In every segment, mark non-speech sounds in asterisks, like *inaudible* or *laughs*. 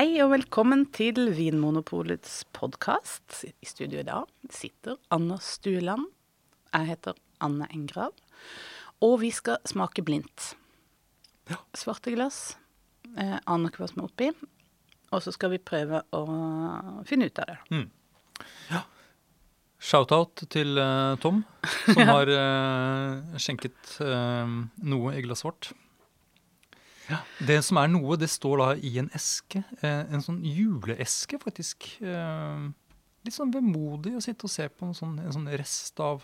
Hei og velkommen til Vinmonopolets podkast. I studio i dag sitter Anna Stueland. Jeg heter Anne Engrav. Og vi skal smake blindt. Ja. Svarte glass. Eh, aner ikke hva som er oppi. Og så skal vi prøve å finne ut av det. Shout-out til uh, Tom, som *laughs* har uh, skjenket uh, noe i glasset vårt. Det som er noe, det står da i en eske. eh, en sånn juleeske, faktisk. Eh, litt sånn vemodig å sitte og se på en sånn, en sånn rest av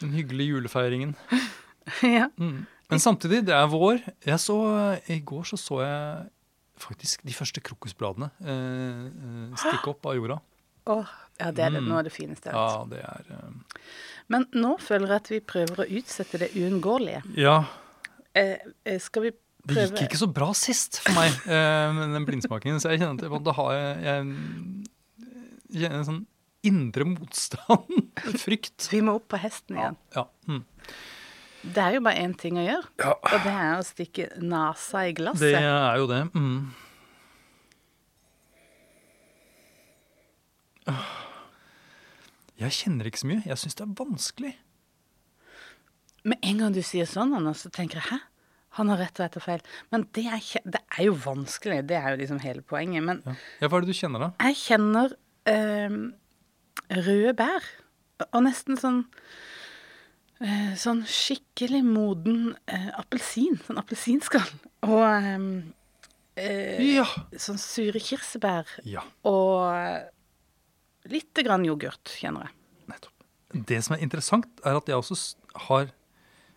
den hyggelige julefeiringen. *laughs* ja. Mm. Men samtidig, det er vår. Jeg så, I går så, så jeg faktisk de første krokusbladene eh, eh, stikke opp av jorda. *gasps* Åh, ja, det er det, Mm. noe av det fineste jeg vet. Ja, det er eh, Men nå føler jeg at vi prøver å utsette det uunngåelige. Ja, Eh, eh, skal vi det gikk ikke så bra sist for meg, *laughs* eh, med den blindsmakingen. Så jeg kjenner at jeg- da har jeg, jeg, jeg kjenner en sånn indre motstand. *laughs* Frykt. Vi må opp på hesten igjen. ja. Mm. Det er jo bare én ting å gjøre, Ja. og det er å stikke nesa i glasset. Det er jo det. Mm. Jeg kjenner ikke så mye. Jeg syns det er vanskelig. Med en gang du sier sånn, Anna, så tenker jeg hæ? Han har rett og rett og feil. Men det er, det er jo vanskelig, det er jo liksom hele poenget. Men Ja. ja, Hva er det du kjenner, da? jeg kjenner øh, røde bær. Og nesten sånn øh, Sånn skikkelig moden øh, appelsin. Sånn appelsinskall. Og eh, eh, Ja. sånn sure kirsebær. ja. Og lite grann yoghurt, kjenner jeg. Nettopp. Det som er interessant, er at jeg også har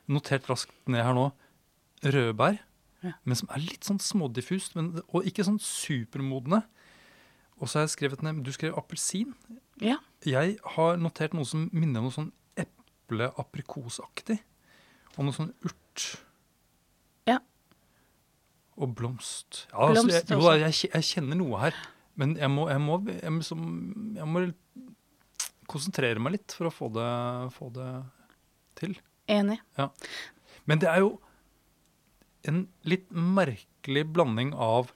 notert raskt ned her nå rødbær, Ja. men som er litt sånn smådiffust, men, og ikke sånn supermodne. Og så har jeg skrevet ned Du skrev appelsin. Ja. Jeg har notert noe som minner om noe sånn eple-aprikosaktig. Og noe sånn urt. Ja. Og blomst. Ja, altså, jeg, Blomst jo, også. da, jeg, jeg kjenner noe her. Men jeg må, jeg må, jeg må, jeg må konsentrere meg litt for å få det, få det til. Enig. Men det er jo en litt merkelig blanding av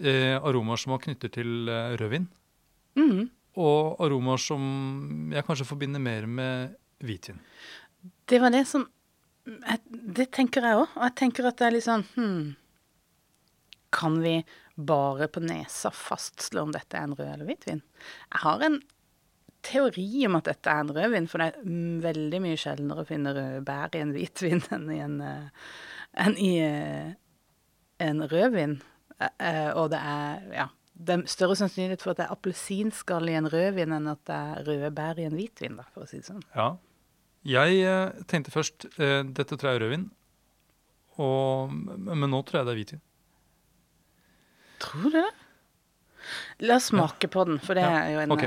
eh, aromaer som man knytter til eh, rødvin, mm. og aromaer som jeg kanskje forbinder mer med hvitvin. Det var det som jeg, Det tenker jeg òg. Og jeg tenker at det er litt sånn hmm, Kan vi bare på nesa fastslå om dette er en rød eller hvitvin? Jeg har en teori om at dette er en rødvin, for det er veldig mye sjeldnere å finne røde bær i en hvitvin enn i en, eh, enn i eh, en rødvin. Eh, og det er ja, det er større sannsynlighet for at det er appelsinskall i en rødvin enn at det er røde bær i en hvitvin, da, for å si det sånn. Ja. Jeg tenkte først dette tror jeg er rødvin, og, men nå tror jeg det er hvitvin. Tror du det? La oss smake på den, for det Ja, er jo en ok.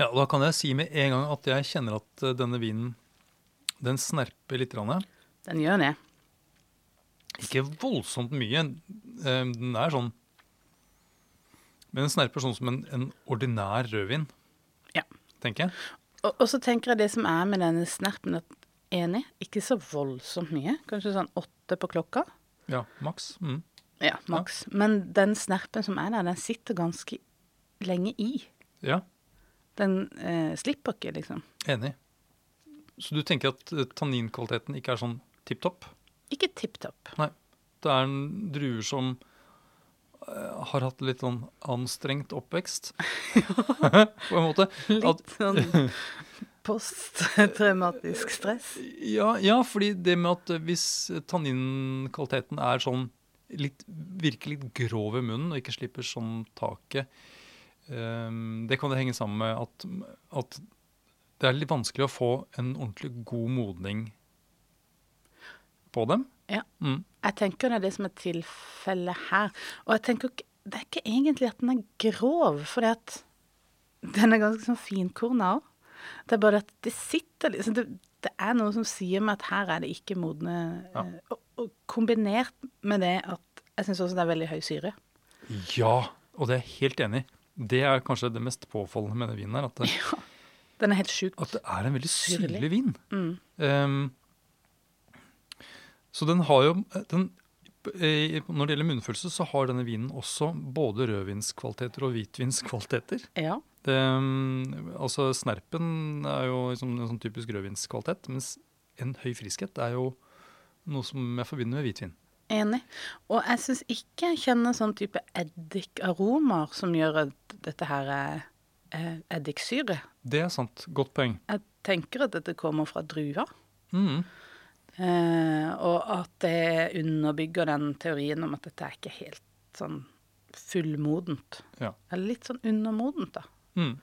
Ja, Da kan jeg si med en gang at jeg kjenner at eh, denne vinen den snerper litt. Grann. Den gjør det. Ikke voldsomt mye. eh, Den er sånn Men den snerper sånn som en, en ordinær rødvin, Ja. tenker jeg. Og, og så tenker jeg det som er med denne snerpen, at enig, ikke så voldsomt mye. Kanskje sånn åtte på klokka. Ja, maks. Mm. Ja, maks. Men den snerpen som er der, den sitter ganske lenge i. Ja, Den eh, slipper ikke, liksom. enig. Så du tenker at eh, tanninkvaliteten ikke er sånn tipp topp? Ikke tipp topp. Nei. Det er en druer som eh, har hatt litt sånn anstrengt oppvekst, *laughs* på en måte. At, Litt sånn posttraumatisk stress. *laughs* ja, ja, fordi det med at eh, hvis tanninkvaliteten er sånn litt, virker litt grov i munnen og ikke slipper sånn taket, det kan det henge sammen med at, at det er litt vanskelig å få en ordentlig god modning på dem. Ja. Mm. Jeg tenker det er det som er tilfellet her. Og jeg tenker Det er ikke egentlig at den er grov, for den er ganske sånn finkorna òg. Det er bare at det sitter liksom det, det er noe som sier meg at her er det ikke modne Ja. eh, og, og kombinert med det at jeg syns også det er veldig høy syre. Ja, og det er jeg helt enig i. Det er kanskje det mest påfallende med den vinen her. At det, Ja. Den er helt sjukt. at det er en veldig Syrlig. vin. Mm. Um, så den har jo den, Når det gjelder munnfølelse, så har denne vinen også både rødvinskvaliteter og hvitvinskvaliteter. Ja. Mm, altså Snerpen er jo liksom en sånn typisk rødvinskvalitet, mens en høy friskhet er jo noe som jeg forbinder med hvitvin. Enig. Og jeg syns ikke jeg kjenner sånn type eddikaromer som gjør at dette her er eh, eddiksyre. Det er sant. Godt poeng. Jeg tenker at dette kommer fra druer. Mm. Eh, og at det underbygger den teorien om at dette er ikke helt sånn fullmodent. Ja. Eller litt sånn undermodent, da. Mm.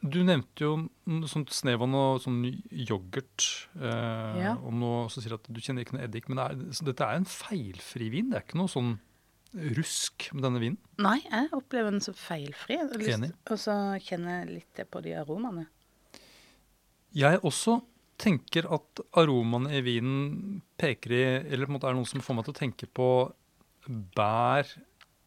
Du nevnte jo sånt snev av noe sånn yoghurt. Eh, Ja. og noe, så sier at du kjenner ikke noe eddik. Men det er, så dette er en feilfri vin. Det er ikke noe sånn rusk med denne vinen. Nei, jeg opplever den så feilfri. Og så kjenner jeg litt på de aromaene. Jeg også tenker at aromaene i vinen peker i Eller på en måte er noe som får meg til å tenke på bær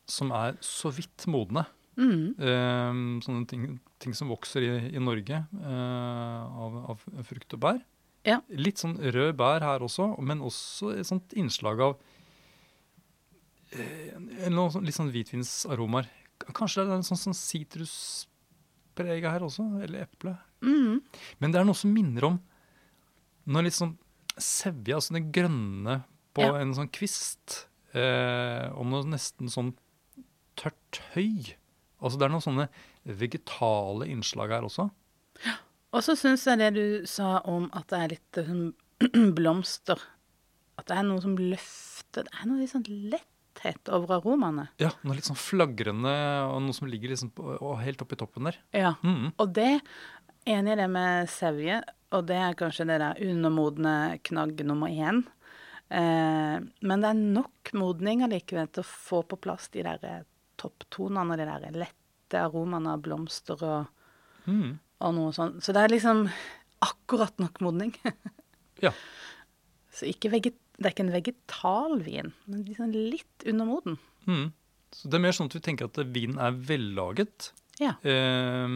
som er så vidt modne. Mm. Eh, sånne ting, ting som vokser i, i Norge eh, av, av frukt og bær. Ja. Litt sånn rød bær her også, men også et sånt innslag av eh, noe sånn, litt sånn hvitvinsaromaer. Kanskje det er en sånn sånn her også, eller eple. Mm. Men det er noe som minner om noe litt sånn sevje, altså det grønne på Ja. en sånn kvist, eh, og noe nesten sånn tørt høy. Altså det er noen sånne vegetale innslag her også. Og så syns jeg det du sa om at det er litt sånn *clears throat* blomster At det er noe som løfter Det er noe litt sånn letthet over aromaene. Ja, noe litt sånn flagrende, og noe som ligger liksom på, helt oppi toppen der. Ja. Mhm. Og det Enig i det med sevje, og det er kanskje det der undermodne knagg nummer én. Eh, men det er nok modning allikevel til å få på plass de der eh, topptonene, de der lette aromaene av blomster og, mm. og noe sånt. Så det er liksom akkurat nok modning. *laughs* Ja. Så ikke veget, det er ikke en vegetalvin, men liksom litt undermoden. Mm. Så det er mer sånn at vi tenker at vinen er vellaget. Ja. Eh,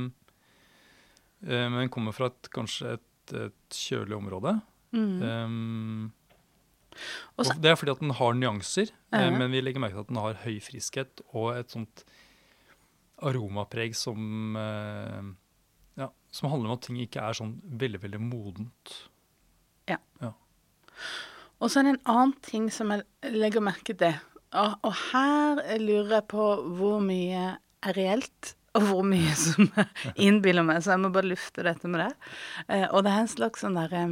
eh, men kommer fra et, kanskje et, et kjølig område. Mm. Um, Og så- og det er fordi at den har nyanser, uh -huh. men vi legger merke til at den har høy friskhet og et sånt aromapreg som eh, ja, som handler om at ting ikke er sånn veldig, veldig modent. Ja. Og så er det en annen ting som jeg legger merke til. Og, og her lurer jeg på hvor mye er reelt, og hvor mye som *laughs* innbiller meg. Så jeg må bare lufte dette med det. Eh, og det er en slags sånn derre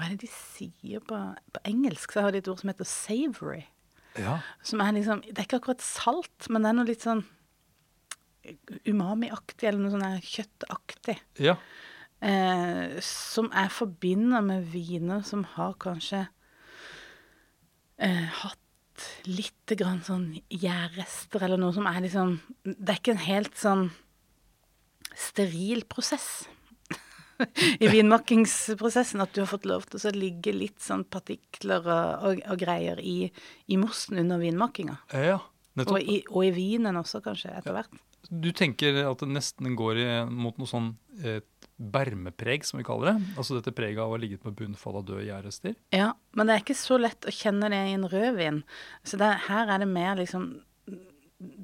Hva er det de sier på, på engelsk? Så har de et ord som heter savory. Ja. Som er liksom Det er ikke akkurat salt, men det er noe litt sånn umami-aktig, eller noe sånn kjøttaktig. ja. Eh, som jeg forbinder med viner som har kanskje eh, hatt lite grann sånn gjærrester, eller noe som er liksom Det er ikke en helt sånn steril prosess *laughs* i vinmakingsprosessen. At du har fått lov til å ligge litt sånn partikler og, og, og greier i, i mosten under vinmakkinga. ja. Og Nettopp. i, og i vinen også, kanskje, etter hvert. Du tenker at det nesten går i, mot noe sånn et bermepreg, som vi kaller det? Altså dette preget av å ha ligget på bunnfall av døde gjærrester? Ja, men det er ikke så lett å kjenne det i en rødvin. Så det, her er det mer liksom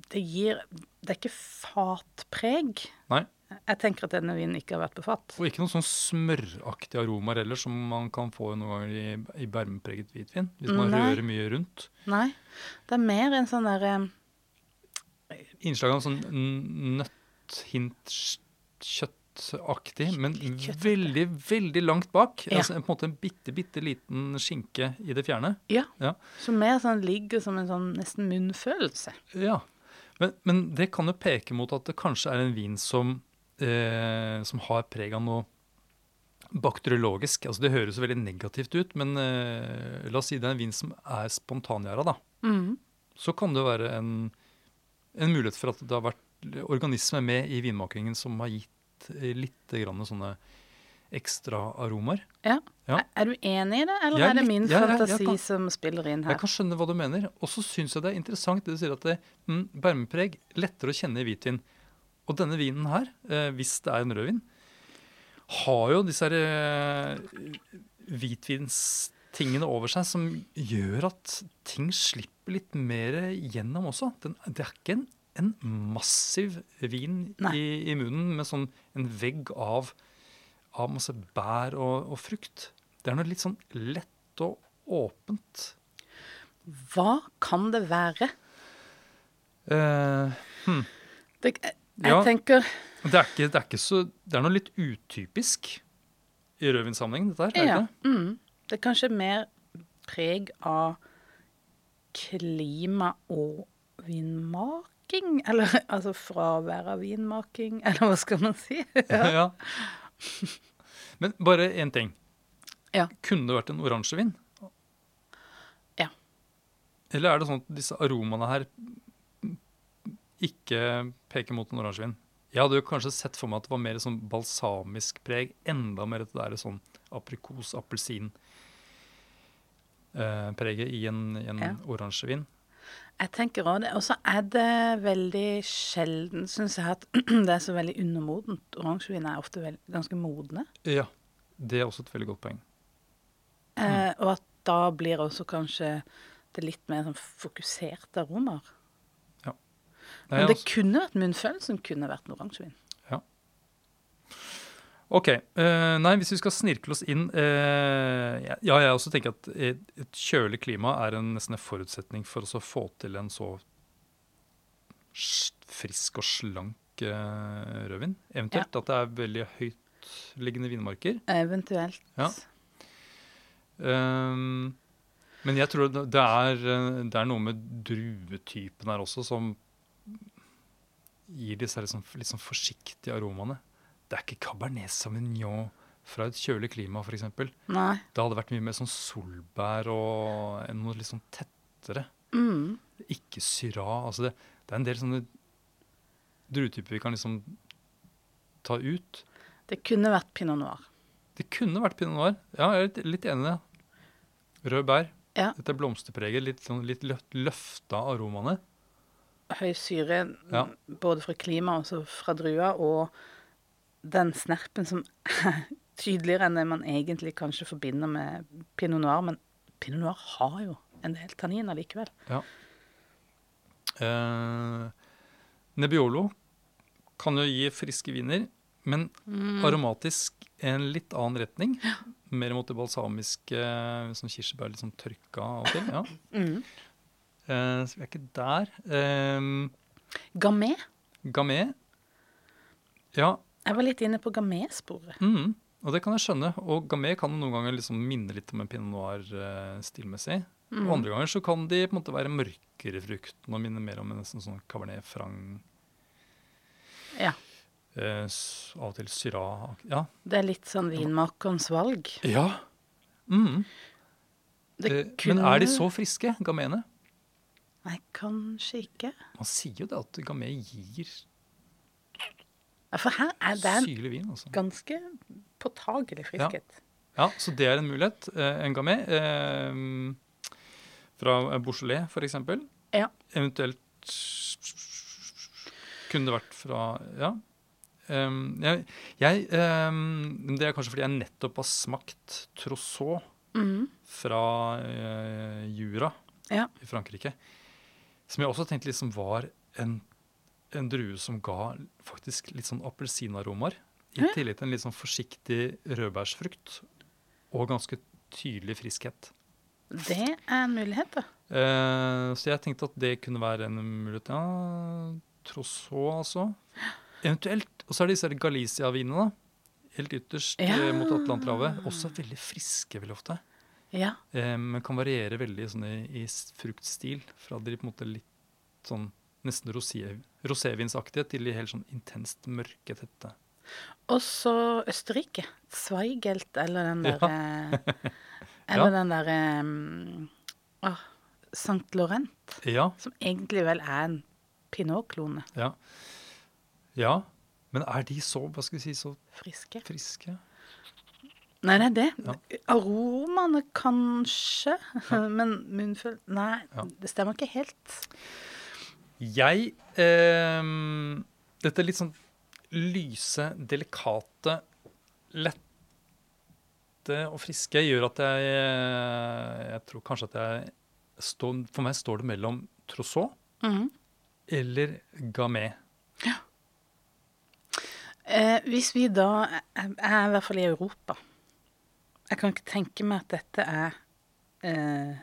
Det gir Det er ikke fatpreg. Nei. Jeg tenker at denne vinen ikke har vært på fat. Og ikke noen sånn smøraktige aromaer heller, som man kan få noen ganger i, i bermepreget hvitvin. Hvis man Nei. rører mye rundt. Nei. Det er mer en sånn derre Innslag av sånn n- nøtt-hint kjøttaktig, men kjøttaktig. veldig, veldig langt bak. Ja. Altså, på en måte en bitte, bitte liten skinke i det fjerne. Ja. Ja. Som mer sånn ligger som en sånn nesten munnfølelse. Ja. Men, men det kan jo peke mot at det kanskje er en vin som, eh, som har preg av noe bakteriologisk. Altså Det høres veldig negativt ut, men eh, la oss si det er en vin som er spontangjæra, da. Mm. Så kan det være en, en mulighet for at det har vært organismer med i vinmakingen som har gitt eh, litt grann sånne ekstra aromaer. Ja. Ja. Er- du enig i det, eller Jeg er det litt- min jeg fantasi kan- som spiller inn her? Jeg kan skjønne hva du mener. Og så syns jeg det er interessant det du sier at det, mm, bermepreg lettere å kjenne i hvitvin. Og denne vinen her, eh, hvis det er en rødvin, har jo disse her, eh, hvitvinstingene over seg som gjør at ting slipper litt mer gjennom også. Den, det er ikke en, en massiv vin i, i munnen med sånn en vegg av, av masse bær og, og frukt. Det er noe litt sånn lett og åpent. Hva kan det være? Eh, Det, jeg Ja. tenker det, er ikke, det er ikke så Det er noe litt utypisk i rødvinssammenheng, dette her. er Ja. det? Mm, det er kanskje mer preg av klima og vinmaking? Eller *laughs* altså fravær av vinmaking, eller hva skal man si? *laughs* *laughs* Ja. Men bare én ting. Ja. Kunne det vært en oransjevin? Ja. Eller er det sånn at disse aromaene her ikke peker mot en oransjevin? Jeg hadde jo kanskje sett for meg at det var mer sånn balsamisk preg. Enda mer det der sånn aprikos-appelsin-preget i en, i en Ja. oransjevin. Jeg tenker også det. Og så er det veldig sjelden, syns jeg, at *clears throat* det er så veldig undermodent. Oransjevin er ofte veld, ganske modne. Ja. Det er også et veldig godt poeng. Eh, og at da blir også kanskje det litt mer sånn fokuserte aromaer. Men det altså- kunne vært munnfølelsen kunne vært en oransjevin. Ok. Uh, nei, hvis vi skal snirkle oss inn uh, Ja, ja, jeg også tenker at et, kjølig klima er en, nesten en forutsetning for å få til en så frisk og slank uh, rødvin. Eventuelt at det er veldig høytliggende vinmarker. Eventuelt. Ja. Um, men jeg tror det er, det er noe med druetypen her også som gir disse sånn, litt sånn forsiktige aromaene. Det er ikke Cabernet Sauvignon fra et kjølig klima, f.eks. Det hadde vært mye mer sånn solbær og noe litt sånn tettere. Mm. Ikke syra. Altså det, det er en del sånne druetyper vi kan liksom ta ut. Det kunne vært pinot noir. Det kunne vært pinot noir. Ja, jeg er litt, litt enig i det. Rød bær. Ja. Dette blomsterpreget, litt, sånn, litt løfta aromaene. Høy syre Ja. både fra klima og fra drua, og den snerpen som er *laughs* tydeligere enn det man egentlig kanskje forbinder med pinot noir. Men pinot noir har jo en del tanniner likevel. Eh, Nebbiolo kan jo gi friske viner, men aromatisk en litt annen retning. Mer mot det balsamiske, som kirsebær, litt sånn tørka og til. Ja. *laughs* Mm. Eh, så vi er ikke der. Um, gamé? Gamé. Ja, Jeg var litt inne på gamé-sporet. mm, og det kan jeg skjønne. Og gamé kan noen ganger liksom minne litt om en pinot noir stilmessig. Og andre ganger så kan de på en måte være mørkere frukten og minne mer om en nesten sånn cabernet franc. Ja. Uh, av og til Syrah. Ja. Det er litt sånn vinmakerens valg. ja. Mm. Det Eh, Men er de så friske, gaméene? Nei, kanskje ikke. Man sier jo det at gamé gir Ja, For her er det en vin. Altså. ganske påtagelig friskhet. Ja, Så det er en mulighet. Eh, en gamé eh, fra Beaujolais, for eksempel. Ja. Eventuelt kunne det vært fra Ja. Um, jeg, jeg, um, det er kanskje fordi jeg nettopp har smakt Trousseau Mhm. fra uh, Jura Ja. i Frankrike. Som jeg også tenkte liksom var en, en drue som ga faktisk litt sånn appelsinaromaer. I Ja. tillegg til en litt sånn forsiktig rødbærsfrukt og ganske tydelig friskhet. Det er en mulighet, da. Eh, så jeg tenkte at det kunne være en mulighet. Ja, Trousseau, altså. Eventuelt. Og så er det disse Galicia-vinene, da. Helt ytterst Ja. eh, mot Atlanterhavet. Også veldig friske, veldig ofte. Ja. Eh, men kan variere veldig sånn i, i fruktstil. Fra de på en måte litt sånn nesten rosé, rosévinsaktige til de helt sånn intenst mørke, tette. Og så Østerrike. Zweigelt eller den Ja. *laughs* Eller ja. den derre um, oh, St. Laurent. Ja, Som egentlig vel er en pinot-klone. ja. Ja. Men er de så, hva skal vi si, så Friske. friske? Nei, det er det. Aromaene kanskje, *laughs* men munnfull Nei, Ja. det stemmer ikke helt. Jeg eh, Dette litt sånn lyse, delikate, lette og friske gjør at jeg Jeg tror kanskje at jeg står, For meg står det mellom trousseau Mhm. eller gamay. Eh, hvis vi da Jeg er i hvert fall i Europa. Jeg kan ikke tenke meg at dette er eh,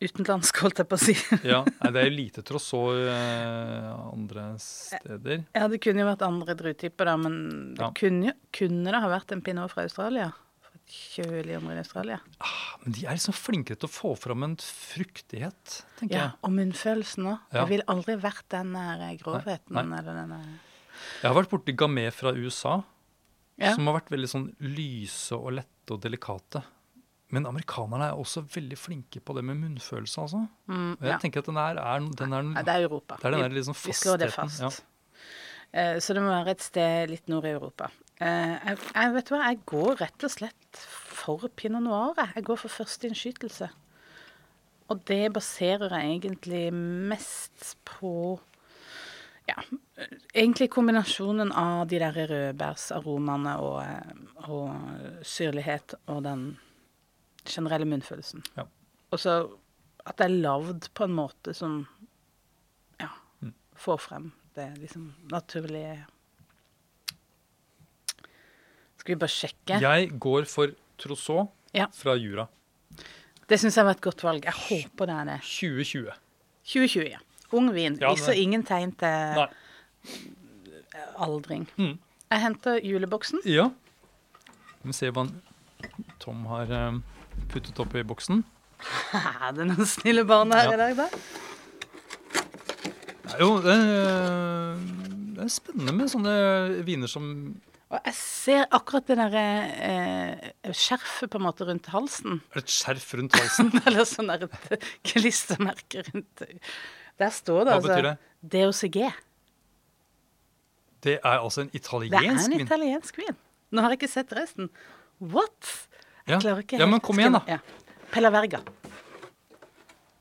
utenlandsk, holdt jeg på å si. *laughs* Ja, det er jo lite trousseau eh, andre steder. Ja, det kunne jo vært andre druetyper, da, men det Ja. kunne, kunne det ha vært en pinot fra Australia? Fra et kjølig område i Australia? Ah, Men de er liksom flinkere til å få fram en fruktighet, tenker Ja, jeg. og munnfølelsen òg. Ja. Det ville aldri vært den der grovheten Nei, nei. eller den der Jeg har vært borti gamé fra USA, Ja. som har vært veldig sånn lyse og lette og delikate. Men amerikanerne er også veldig flinke på det med munnfølelse, altså. Mm, Og jeg ja. tenker at den er, er, den er, ja, det er Europa. det er den der liksom Vi slår det fastheten, fast. Eh, så det må være et sted litt nord i Europa. Eh, jeg, jeg vet du hva, jeg går rett og slett for pinot noir. Jeg går for første innskytelse. Og det baserer jeg egentlig mest på ja, egentlig kombinasjonen av de der rødbærsaromaene og, eh, og syrlighet og den generelle munnfølelsen. Ja. Og så at det er lagd på en måte som ja, Mm. får frem det liksom naturlige Skal vi bare sjekke? Jeg går for trousseau Ja. fra Jura. Det syns jeg var et godt valg. Jeg håper det er det. 2020. 2020, ja. Ung vin. Ja, Ikke så ingen tegn til aldring. Mm. Jeg henter juleboksen. Ja. Vi ser hva Tom har eh, puttet oppi boksen. *laughs* Er det noen snille barn her Ja. i dag, da? Det er jo det er, det er spennende med sånne viner som Og jeg ser akkurat det derre eh, skjerfet på en måte rundt halsen. Er det et skjerf rundt halsen? *laughs* Eller sånn et klistremerke rundt Der står det Hva altså betyr det? DOCG. Det er altså en Det er italiensk en vin. italiensk vin. Nå har jeg ikke sett resten. What? Jeg Ja. klarer ikke ja, men kom igjen, da. Ja. Pella Verga.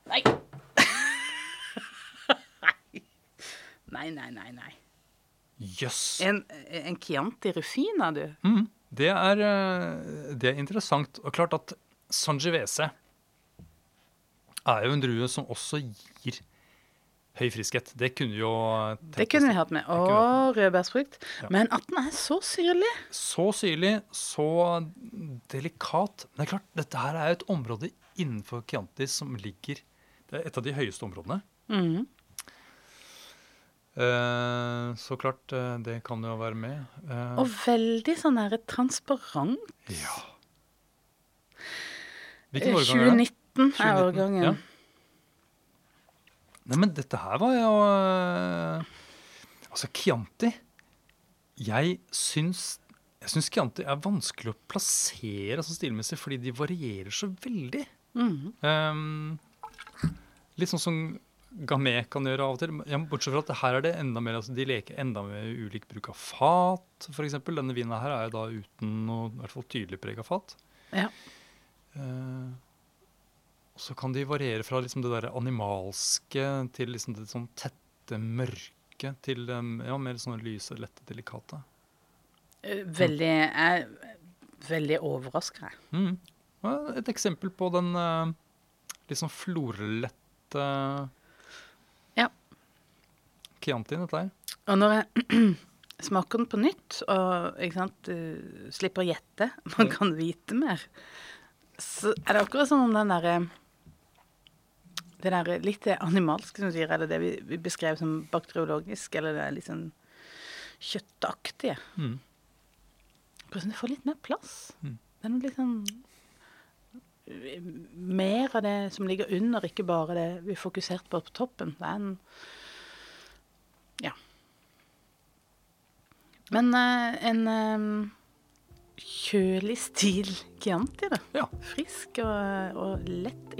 Nei. *laughs* nei, nei, nei. nei. Jøss. En, en Chianti Rufina, du. Mm, det, er, eh, det er interessant. Og klart at Sangiovese er jo en drue som også gir høy friskhet. Det kunne vi jo Det kunne vi hatt med. Og rødbærsfrukt. Ja. Men at den er så syrlig. Så syrlig, så delikat. Men det er klart, dette her er jo et område innenfor Chianti som ligger Det er et av de høyeste områdene. Mm. Eh, så klart, eh, det kan jo være med. Eh, Og veldig sånn her transparent. ja. Eh, Hvilken årgang er det? 2019 er 2019, årgangen. ja. Nei, men dette her var jo eh, Altså, Chianti Jeg syns jeg syns Chianti er vanskelig å plassere altså stilmessig, fordi de varierer så veldig. Mhm. Um, litt sånn som Gamé kan gjøre av og til. Ja, bortsett fra at her er det enda mer, altså de leker enda med ulik bruk av fat, f.eks. Denne vinen her er jo da uten noe i hvert fall tydelig preg av fat. Ja. Eh, og så kan de variere fra liksom det der animalske til liksom det sånn tette, mørke til um, ja, mer sånn lyse, lette, delikate. Eh, Veldig Jeg er veldig overraska, jeg. Mm. Et eksempel på den liksom florlette Ja. Chiantien, dette her. Og når jeg *clears throat* smaker den på nytt, og ikke sant, du slipper å gjette, *laughs* man kan vite mer, så er det akkurat som om den derre Det der litt animalske, som du sier, eller det vi, beskrev som bakteriologisk, eller det litt sånn kjøttaktige. Mm. Hvordan som det får litt mer plass. Mm. Det er noe litt sånn Mer av det som ligger under, ikke bare det vi fokuserte på på toppen. Det er en Ja. Men eh, en eh, kjølig stil Chianti, da. Ja. Frisk og, og lett